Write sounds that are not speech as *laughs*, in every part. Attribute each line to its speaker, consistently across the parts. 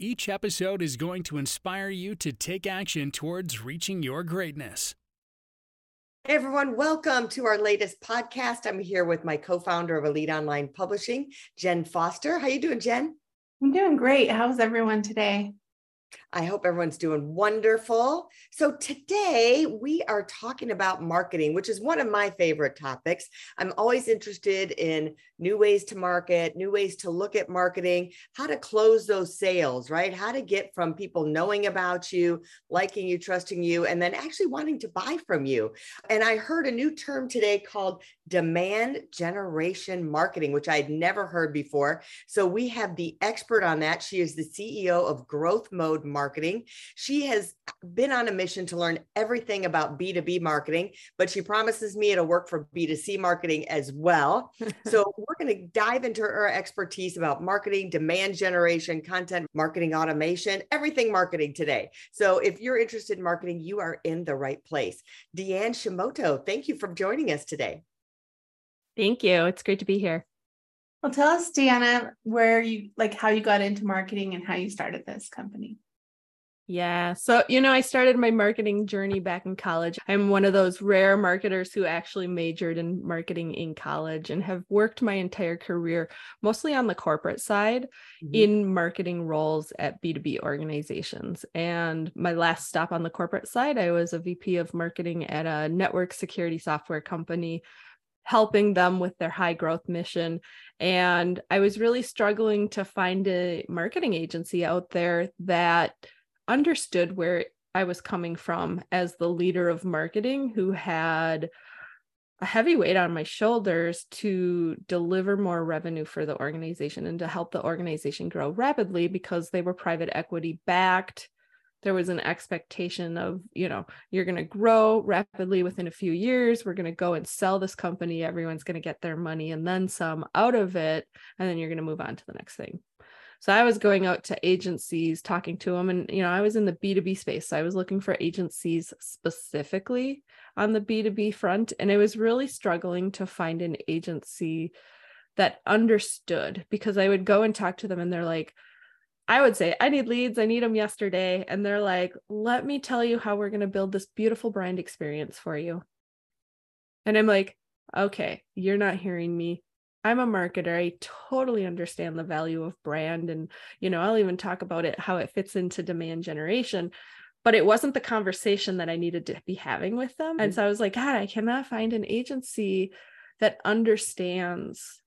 Speaker 1: Each episode is going to inspire you to take action towards reaching your greatness.
Speaker 2: Hey everyone, welcome to our latest podcast. I'm here with my co-founder of Elite Online Publishing, Jenn Foster. How you doing, Jenn?
Speaker 3: I'm doing great. How's everyone today?
Speaker 2: I hope everyone's doing wonderful. So, today we are talking about marketing, which is one of my favorite topics. I'm always interested in new ways to market, new ways to look at marketing, how to close those sales, right? How to get from people knowing about you, liking you, trusting you, and then actually wanting to buy from you. And I heard a new term today called demand generation marketing, which I had never heard before. So, we have the expert on that. She is the CEO of Growth Mode marketing. She has been on a mission to learn everything about B2B marketing, but she promises me it'll work for B2C marketing as well. *laughs* so we're going to dive into her expertise about marketing, demand generation, content marketing automation, everything marketing today. So if you're interested in marketing, you are in the right place. Deanna Shimota, thank you for joining us today.
Speaker 4: Thank you. It's great to be here.
Speaker 3: Well, tell us, Deanna, where you like how you got into marketing and how you started this company.
Speaker 4: Yeah. So, you know, I started my marketing journey back in college. I'm one of those rare marketers who actually majored in marketing in college and have worked my entire career mostly on the corporate side mm-hmm. in marketing roles at B2B organizations. And my last stop on the corporate side, I was a VP of marketing at a network security software company helping them with their high growth mission. And I was really struggling to find a marketing agency out there that understood where I was coming from as the leader of marketing who had a heavy weight on my shoulders to deliver more revenue for the organization and to help the organization grow rapidly because they were private equity backed. There was an expectation of you know you're going to grow rapidly within a few years. We're going to go and sell this company. Everyone's going to get their money and then some out of it. And then you're going to move on to the next thing so i was going out to agencies talking to them and you know i was in the b2b space so i was looking for agencies specifically on the b2b front and i was really struggling to find an agency that understood because i would go and talk to them and they're like I would say, I need leads. I need them yesterday. And they're like, let me tell you how we're going to build this beautiful brand experience for you. And I'm like, okay, you're not hearing me. I'm a marketer. I totally understand the value of brand. And, you know, I'll even talk about it, how it fits into demand generation. But it wasn't the conversation that I needed to be having with them. And mm-hmm. so I was like, God, I cannot find an agency that understands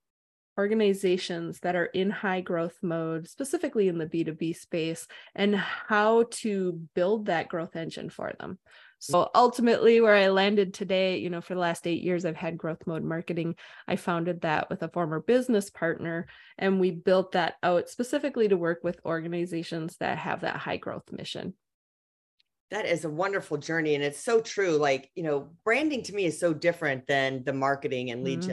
Speaker 4: organizations that are in high growth mode, specifically in the B2B space, and how to build that growth engine for them. So ultimately, where I landed today, you know, for the last eight years, I've had growth mode marketing. I founded that with a former business partner, and we built that out specifically to work with organizations that have that high growth mission.
Speaker 2: That is a wonderful journey. And it's so true. Like, you know, branding to me is so different than the marketing and lead mm-hmm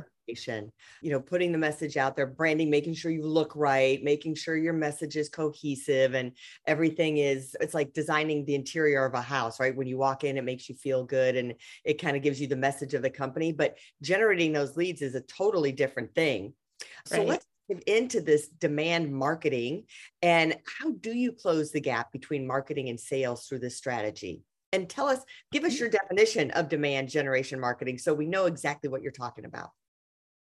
Speaker 2: you know putting the message out there branding making sure you look right making sure your message is cohesive and everything is it's like designing the interior of a house right when you walk in it makes you feel good and it kind of gives you the message of the company but generating those leads is a totally different thing so right. let's into this demand marketing and how do you close the gap between marketing and sales through this strategy and tell us give us mm-hmm. your definition of demand generation marketing so we know exactly what you're talking about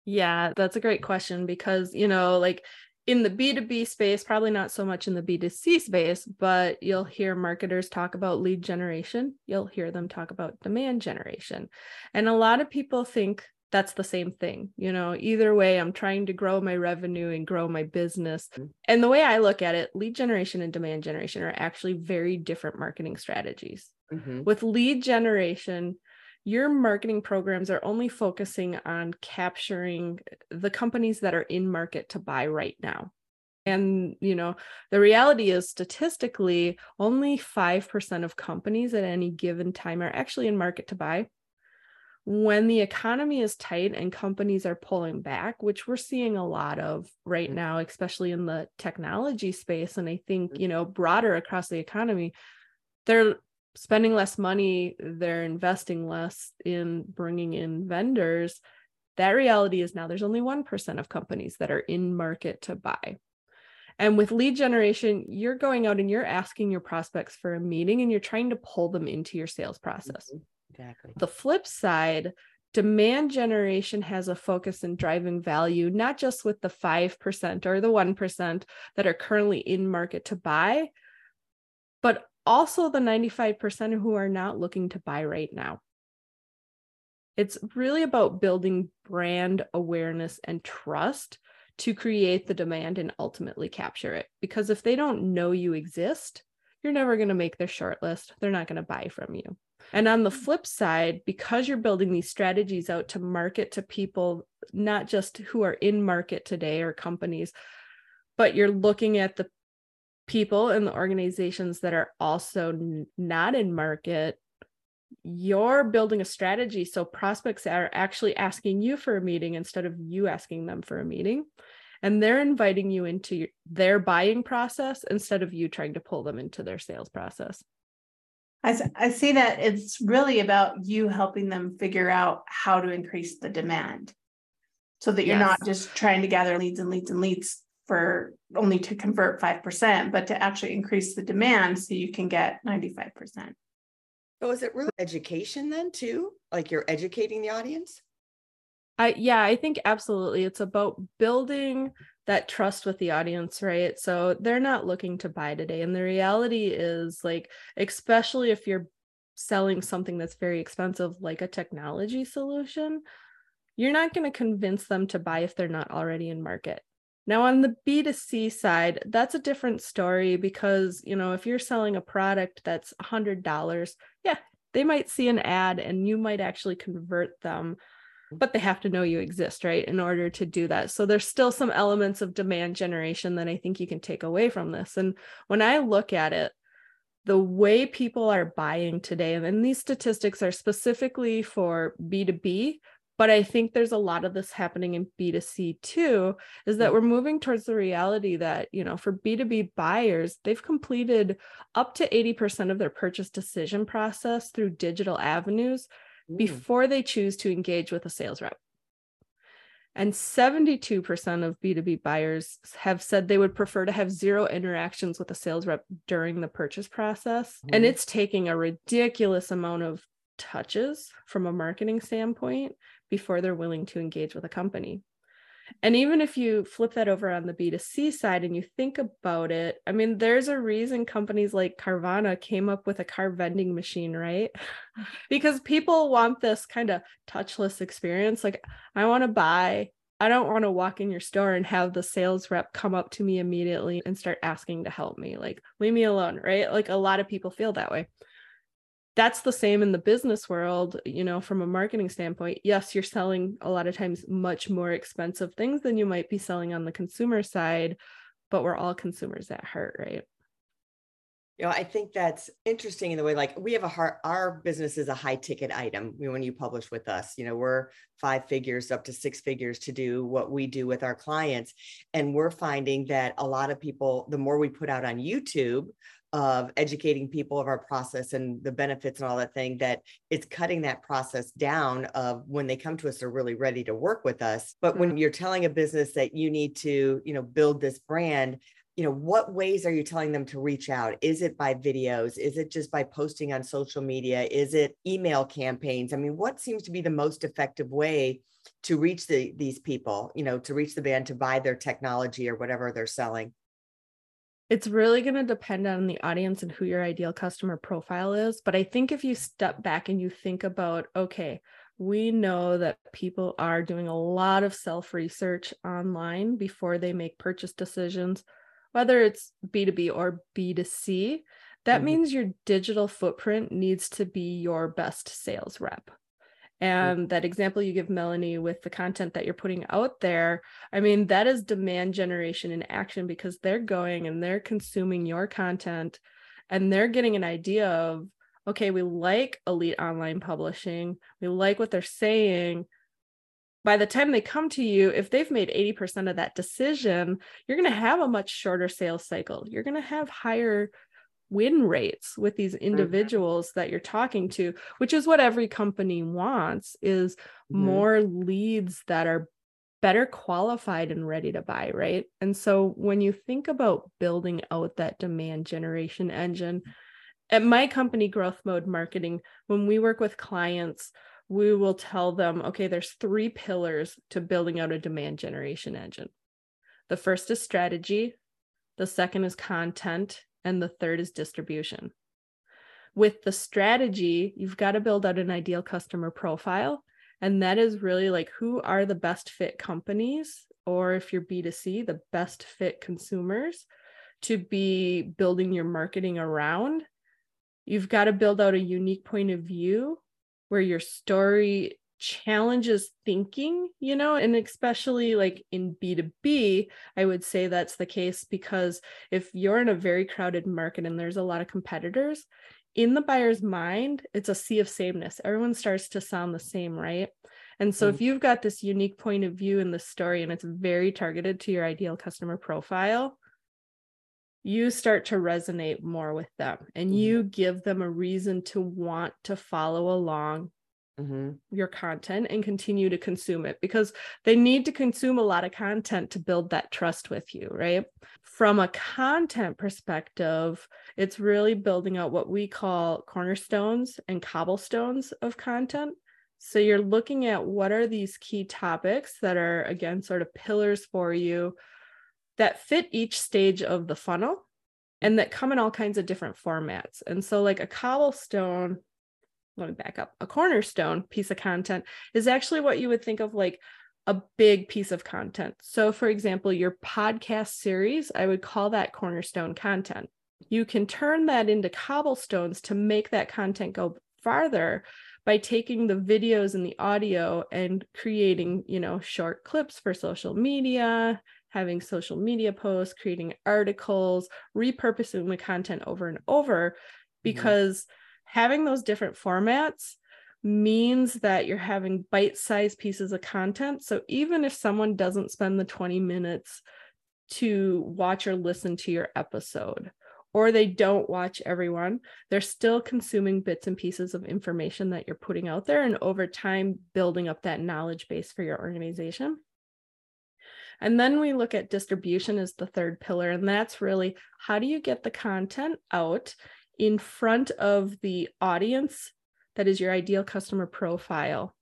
Speaker 4: yeah, that's a great question because, you know, like in the B2B space, probably not so much in the B2C space, but you'll hear marketers talk about lead generation. You'll hear them talk about demand generation. And a lot of people think that's the same thing. You know, either way, I'm trying to grow my revenue and grow my business. Mm-hmm. And the way I look at it, lead generation and demand generation are actually very different marketing strategies. Mm-hmm. With lead generation, your marketing programs are only focusing on capturing the companies that are in market to buy right now. And, you know, the reality is statistically, only 5% of companies at any given time are actually in market to buy. When the economy is tight and companies are pulling back, which we're seeing a lot of right now, especially in the technology space, and I think, you know, broader across the economy, they're spending less money, they're investing less in bringing in vendors. That reality is now there's only 1% of companies that are in market to buy. And with lead generation, you're going out and you're asking your prospects for a meeting and you're trying to pull them into your sales process.
Speaker 2: Mm-hmm. Exactly.
Speaker 4: The flip side, demand generation has a focus in driving value, not just with the 5% or the 1% that are currently in market to buy, but also the 95% who are not looking to buy right now. It's really about building brand awareness and trust to create the demand and ultimately capture it. Because if they don't know you exist, you're never going to make their short list. They're not going to buy from you. And on the flip side, because you're building these strategies out to market to people, not just who are in market today or companies, but you're looking at the people and the organizations that are also not in market you're building a strategy so prospects are actually asking you for a meeting instead of you asking them for a meeting. And they're inviting you into their buying process instead of you trying to pull them into their sales process
Speaker 3: I, I see that it's really about you helping them figure out how to increase the demand so that you're yes. not just trying to gather leads and leads and leads for only to convert 5%, but to actually increase the demand so you can get 95%.
Speaker 2: So is it really education then too? Like you're educating the audience?
Speaker 4: I yeah, I think absolutely. It's about building that trust with the audience, right? So they're not looking to buy today. And the reality is like, especially if you're selling something that's very expensive, like a technology solution, you're not going to convince them to buy if they're not already in market. Now, on the B2C side, that's a different story because, you know, if you're selling a product that's $100, yeah, they might see an ad and you might actually convert them, but they have to know you exist, right? In order to do that. So there's still some elements of demand generation that I think you can take away from this. And when I look at it, the way people are buying today, and these statistics are specifically for B2B, but I think there's a lot of this happening in B2C too, is that mm. we're moving towards the reality that, you know, for B2B buyers, they've completed up to 80% of their purchase decision process through digital avenues mm. before they choose to engage with a sales rep. And 72% of B2B buyers have said they would prefer to have zero interactions with a sales rep during the purchase process. Mm. And it's taking a ridiculous amount of touches from a marketing standpoint before they're willing to engage with a company. And even if you flip that over on the B2C side and you think about it, I mean, there's a reason companies like Carvana came up with a car vending machine, right? *sighs* because people want this kind of touchless experience. Like, I want to buy, I don't want to walk in your store and have the sales rep come up to me immediately and start asking to help me. Like, leave me alone, right? Like, a lot of people feel that way that's the same in the business world you know from a marketing standpoint. Yes you're selling a lot of times much more expensive things than you might be selling on the consumer side but we're all consumers at heart right?
Speaker 2: You know i think that's interesting in the way like we have a heart our business is a high ticket item when you publish with us. You know we're five figures up to six figures to do what we do with our clients. And we're finding that a lot of people the more we put out on youtube of educating people of our process and the benefits and all that thing that it's cutting that process down of when they come to us they're really ready to work with us. But when mm-hmm. you're telling a business that you need to you know build this brand you know what ways are you telling them to reach out? Is it by videos? Is it just by posting on social media? Is it email campaigns? I mean what seems to be the most effective way to reach the, these people you know to reach the band to buy their technology or whatever they're selling
Speaker 4: it's really going to depend on the audience and who your ideal customer profile is. But I think if you step back and you think about, okay, we know that people are doing a lot of self research online before they make purchase decisions, whether it's B2B or B2C. That mm-hmm. means your digital footprint needs to be your best sales rep. And that example you give Melanie with the content that you're putting out there, I mean, that is demand generation in action because they're going and they're consuming your content and they're getting an idea of, okay, we like elite online publishing, we like what they're saying. By the time they come to you, if they've made 80% of that decision, you're going to have a much shorter sales cycle. You're going to have higher win rates with these mm-hmm. individuals that you're talking to which is what every company wants is mm-hmm. more leads that are better qualified and ready to buy right and so when you think about building out that demand generation engine at my company growth mode marketing when we work with clients we will tell them okay there's three pillars to building out a demand generation engine the first is strategy the second is content and the third is distribution. With the strategy, you've got to build out an ideal customer profile. And that is really like who are the best fit companies, or if you're B2C, the best fit consumers to be building your marketing around. You've got to build out a unique point of view where your story challenges thinking, you know, and especially like in B2B, I would say that's the case because if you're in a very crowded market and there's a lot of competitors, in the buyer's mind, it's a sea of sameness. Everyone starts to sound the same, right? And so, mm. if you've got this unique point of view in the story and it's very targeted to your ideal customer profile, you start to resonate more with them and mm. you give them a reason to want to follow along mm-hmm. your content and continue to consume it because they need to consume a lot of content to build that trust with you, right? From a content perspective, it's really building out what we call cornerstones and cobblestones of content. So you're looking at what are these key topics that are, again, sort of pillars for you that fit each stage of the funnel and that come in all kinds of different formats. And so, like a cobblestone let me back up. A cornerstone piece of content is actually what you would think of like a big piece of content. So for example your podcast series i would call that cornerstone content. You can turn that into cobblestones to make that content go farther by taking the videos and the audio and creating you know short clips for social media having social media posts creating articles repurposing the content over and over mm-hmm. because mm-hmm having those different formats means that you're having bite-sized pieces of content. So even if someone doesn't spend the 20 minutes to watch or listen to your episode or they don't watch everyone they're still consuming bits and pieces of information that you're putting out there and over time building up that knowledge base for your organization. And then we look at distribution as the third pillar and that's really how do you get the content out in front of the audience that is your ideal customer profile.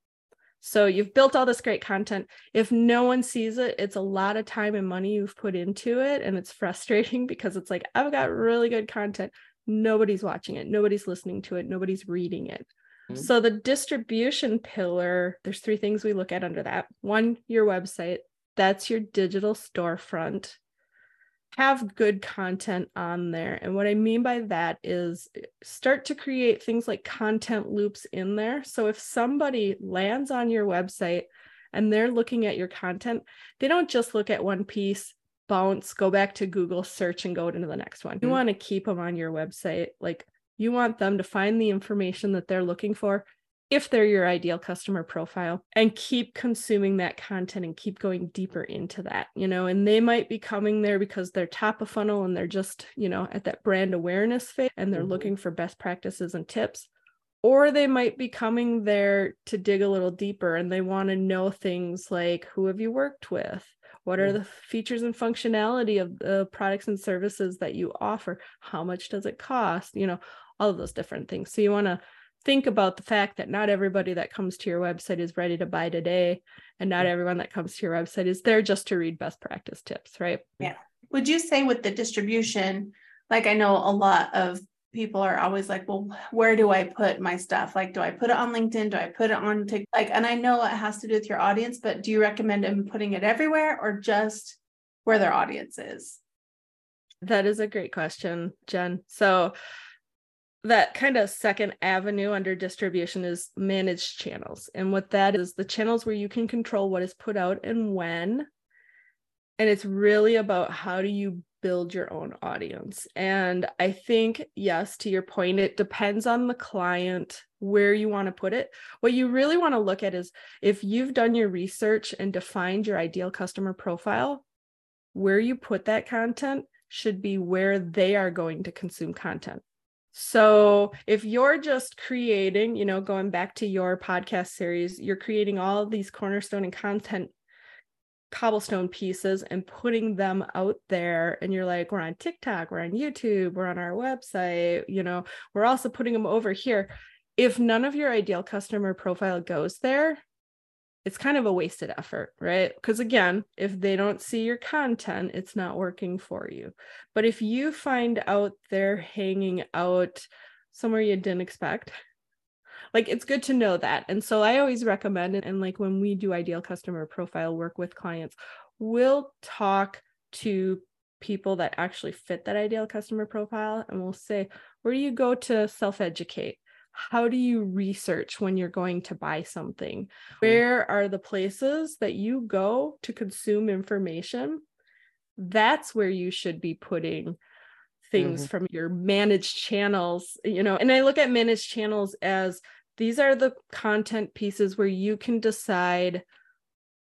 Speaker 4: So you've built all this great content. If no one sees it, it's a lot of time and money you've put into it. And it's *laughs* frustrating because it's like, I've got really good content. Nobody's watching it, nobody's listening to it, nobody's reading it. Mm-hmm. So the distribution pillar, there's three things we look at under that. One, your website. That's your digital storefront have good content on there. And what I mean by that is start to create things like content loops in there. So if somebody lands on your website and they're looking at your content, they don't just look at one piece, bounce, go back to Google, search, and go into the next one. You mm-hmm. want to keep them on your website. Like you want them to find the information that they're looking for if they're your ideal customer profile and keep consuming that content and keep going deeper into that you know and they might be coming there because they're top of funnel and they're just you know at that brand awareness phase and they're mm-hmm. looking for best practices and tips. Or they might be coming there to dig a little deeper and they want to know things like who have you worked with? What are the features and functionality of the products and services that you offer? How much does it cost? You know all of those different things. So you want to think about the fact that not everybody that comes to your website is ready to buy today and not everyone that comes to your website is there just to read best practice tips right?
Speaker 3: Yeah. Would you say with the distribution like i know a lot of people are always like well where do i put my stuff? Like do i put it on linkedin? Do i put it on TikTok? like and i know it has to do with your audience but do you recommend them putting it everywhere or just where their audience is?
Speaker 4: That is a great question jen. So that kind of second avenue under distribution is managed channels. And what that is, the channels where you can control what is put out and when. And it's really about how do you build your own audience. And I think, yes, to your point, it depends on the client where you want to put it. What you really want to look at is if you've done your research and defined your ideal customer profile, where you put that content should be where they are going to consume content. So if you're just creating, you know, going back to your podcast series, you're creating all these cornerstone and content cobblestone pieces and putting them out there and you're like we're on TikTok, we're on YouTube, we're on our website, you know, we're also putting them over here. If none of your ideal customer profile goes there, it's kind of a wasted effort, right? Because again, if they don't see your content, it's not working for you. But if you find out they're hanging out somewhere you didn't expect, like it's good to know that. And so I always recommend. And like when we do ideal customer profile work with clients, we'll talk to people that actually fit that ideal customer profile and we'll say, where do you go to self educate? How do you research when you're going to buy something? Where are the places that you go to consume information? That's where you should be putting things mm-hmm. from your managed channels, you know. And I look at managed channels as these are the content pieces where you can decide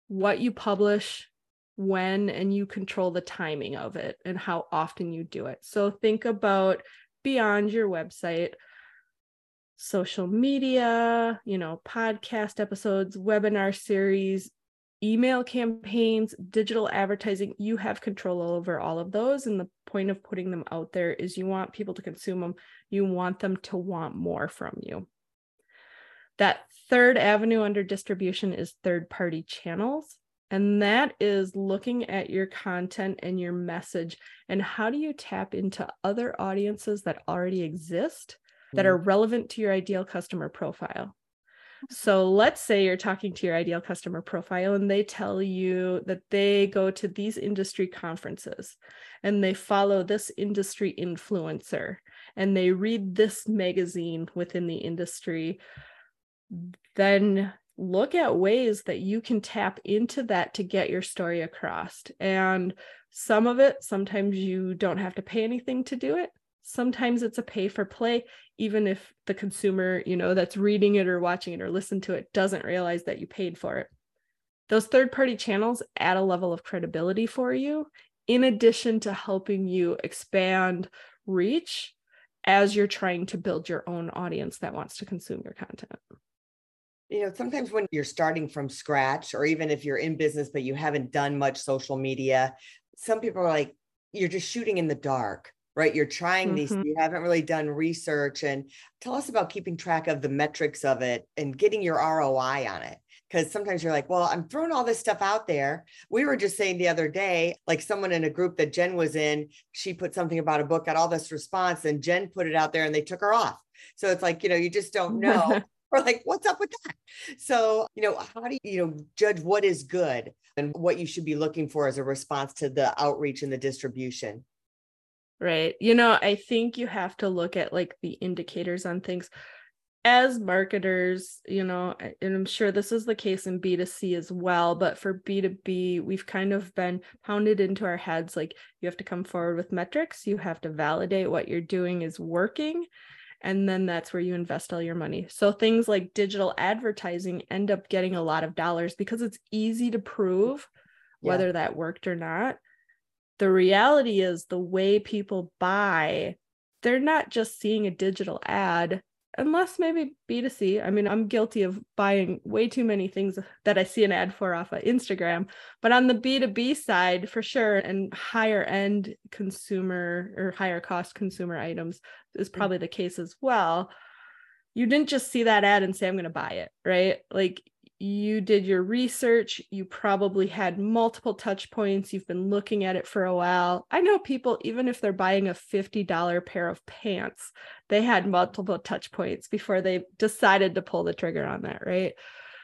Speaker 4: what you publish, when, and you control the timing of it and how often you do it. So think about beyond your website social media, you know, podcast episodes, webinar series, email campaigns, digital advertising, you have control over all of those. And the point of putting them out there is you want people to consume them, you want them to want more from you. That third avenue under distribution is third party channels. And that is looking at your content and your message and how do you tap into other audiences that already exist that are mm-hmm. relevant to your ideal customer profile. So let's say you're talking to your ideal customer profile and they tell you that they go to these industry conferences and they follow this industry influencer and they read this magazine within the industry. Then look at ways that you can tap into that to get your story across. And some of it, sometimes you don't have to pay anything to do it sometimes it's a pay for play even if the consumer you know that's reading it or watching it or listen to it doesn't realize that you paid for it. Those third party channels add a level of credibility for you in addition to helping you expand reach as you're trying to build your own audience that wants to consume your content.
Speaker 2: You know sometimes when you're starting from scratch or even if you're in business but you haven't done much social media some people are like you're just shooting in the dark right? You're trying mm-hmm. these, you haven't really done research. And tell us about keeping track of the metrics of it and getting your ROI on it. Because sometimes you're like, well, I'm throwing all this stuff out there. We were just saying the other day, like someone in a group that Jenn was in, she put something about a book, got all this response, and Jenn put it out there and they took her off. So it's like, you know, you just don't *laughs* know. We're like, what's up with that? So, you know, how do you, you know, judge what is good and what you should be looking for as a response to the outreach and the distribution?
Speaker 4: Right? You know i think you have to look at like the indicators on things. As marketers you know and i'm sure this is the case in b2c as well but for b2b we've kind of been pounded into our heads like you have to come forward with metrics you have to validate what you're doing is working and then that's where you invest all your money. So things like digital advertising end up getting a lot of dollars because it's easy to prove yeah. whether that worked or not the reality is the way people buy, they're not just seeing a digital ad, unless maybe B2C. I mean, I'm guilty of buying way too many things that I see an ad for off of Instagram. But on the B2B side, for sure, and higher end consumer or higher cost consumer items is mm. probably the case as well. You didn't just see that ad and say, I'm going to buy it, right? Like you did your research, you probably had multiple touch points, you've been looking at it for a while. I know people, even if they're buying a $50 pair of pants, they had multiple touch points before they decided to pull the trigger on that, right?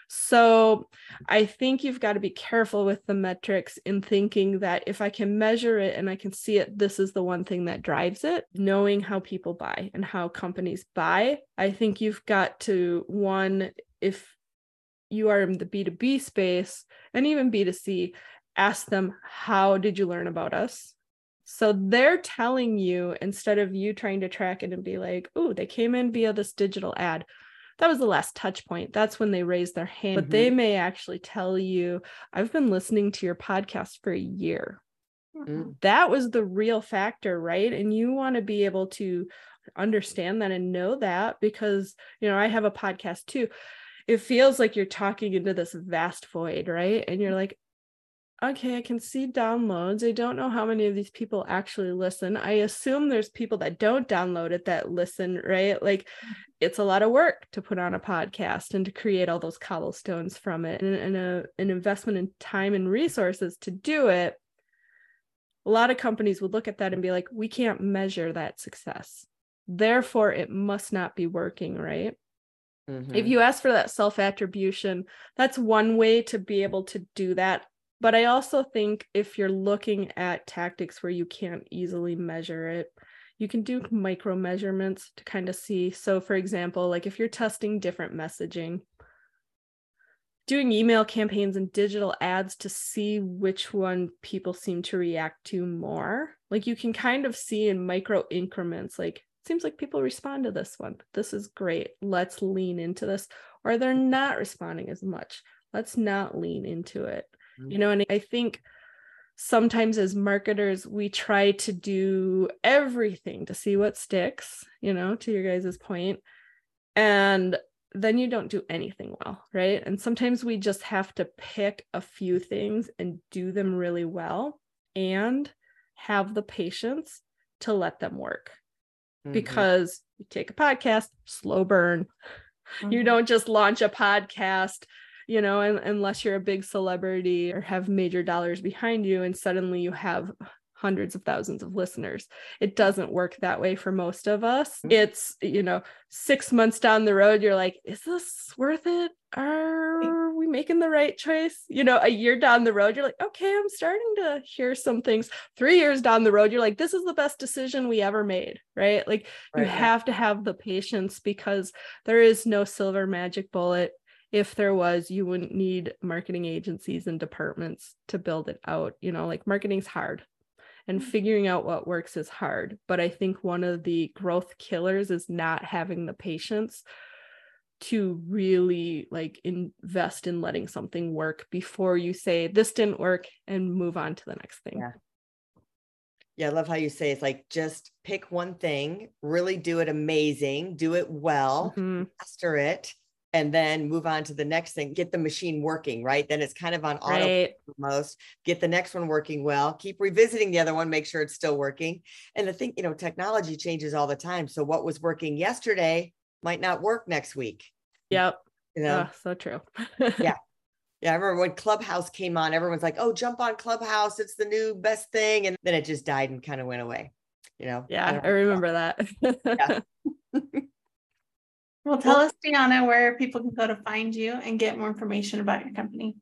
Speaker 4: So I think you've got to be careful with the metrics in thinking that if I can measure it and I can see it, this is the one thing that drives it. Knowing how people buy and how companies buy, I think you've got to, one, if you are in the B2B space and even B2C, ask them, How did you learn about us? So they're telling you instead of you trying to track it and be like, oh, they came in via this digital ad that was the last touch point. That's when they raise their hand. Mm-hmm. But they mm-hmm. may actually tell you, I've been listening to your podcast for a year. Mm-hmm. That was the real factor, right? And you want to be able to understand that and know that because, you know, I have a podcast too. It feels like you're talking into this vast void, right? And you're mm. like, okay, I can see downloads. I don't know how many of these people actually listen. I assume there's people that don't download it that listen, right? Like mm-hmm. it's a lot of work to put on a podcast and to create all those cobblestones from it and, and a, an investment in time and resources to do it. A lot of companies would look at that and be like, we can't measure that success. Therefore, it must not be working, right? Mm-hmm. If you ask for that self attribution, that's one way to be able to do that but I also think if you're looking at tactics where you can't easily measure it, you can do micro measurements to kind of see. So, for example, like if you're testing different messaging, doing email campaigns and digital ads to see which one people seem to react to more. Like you can kind of see in micro increments, like, seems like people respond to this one. This is great. Let's lean into this. Or they're mm-hmm. not responding as much. Let's not lean into it you mm-hmm. know and i think sometimes as marketers we try to do everything to see what sticks you know to your guys' point and then you don't do anything well right and sometimes we just have to pick a few things and do them really well and have the patience to let them work mm-hmm. because you take a podcast slow burn mm-hmm. you don't just launch a podcast you know, and, unless you're a big celebrity or have major dollars behind you and suddenly you have hundreds of thousands of listeners. It doesn't work that way for most of us. Mm-hmm. It's, you know, six months down the road, you're like, is this worth it? Are we making the right choice? You know, a year down the road, you're like, okay, I'm starting to hear some things. Three years down the road, you're like, this is the best decision we ever made, right? Like, right. you have to have the patience because there is no silver magic bullet if there was you wouldn't need marketing agencies and departments to build it out you know like marketing's hard and mm-hmm. figuring out what works is hard but i think one of the growth killers is not having the patience to really like invest in letting something work before you say this didn't work and move on to the next thing.
Speaker 2: Yeah. Yeah, I love how you say it's like just pick one thing, really do it amazing, do it well, mm-hmm. master it, and then move on to the next thing get the machine working right? Then it's kind of on auto right. most get the next one working well keep revisiting the other one make sure it's still working. And the thing you know technology changes all the time. So what was working yesterday might not work next week
Speaker 4: yep you know oh, so true *laughs*
Speaker 2: yeah *laughs* yeah, I remember when Clubhouse came on, everyone's like, oh, jump on Clubhouse. It's the new best thing. And then it just died and kind of went away, you know?
Speaker 4: Yeah, I, I remember that.
Speaker 3: yeah. *laughs* Well, tell us, Deanna, where people can go to find you and get more information about your company.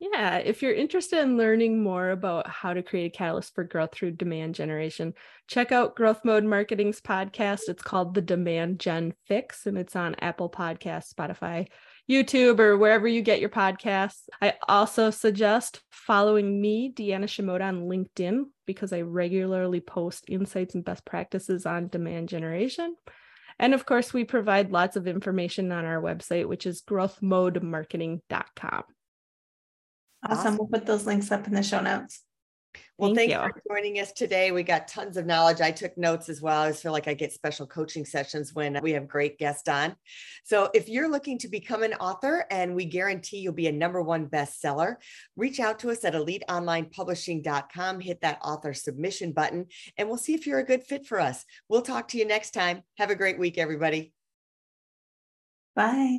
Speaker 4: Yeah, if you're interested in learning more about how to create a catalyst for growth through demand generation, check out Growth Mode Marketing's podcast. It's called The Demand Gen Fix, and it's on Apple Podcasts, Spotify, YouTube, or wherever you get your podcasts. I also suggest following me, Deanna Shimota, on LinkedIn because I regularly post insights and best practices on demand generation. And of course, we provide lots of information on our website, which is growthmodemarketing.com.
Speaker 3: Awesome. awesome. We'll put those links up in the show notes.
Speaker 2: Well, thank thanks you. for joining us today. We got tons of knowledge. I took notes as well. I feel like I get special coaching sessions when we have great guests on. So if you're looking to become an author and we guarantee you'll be a number one bestseller, reach out to us at eliteonlinepublishing.com, hit that author submission button, and we'll see if you're a good fit for us. We'll talk to you next time. Have a great week, everybody.
Speaker 3: Bye.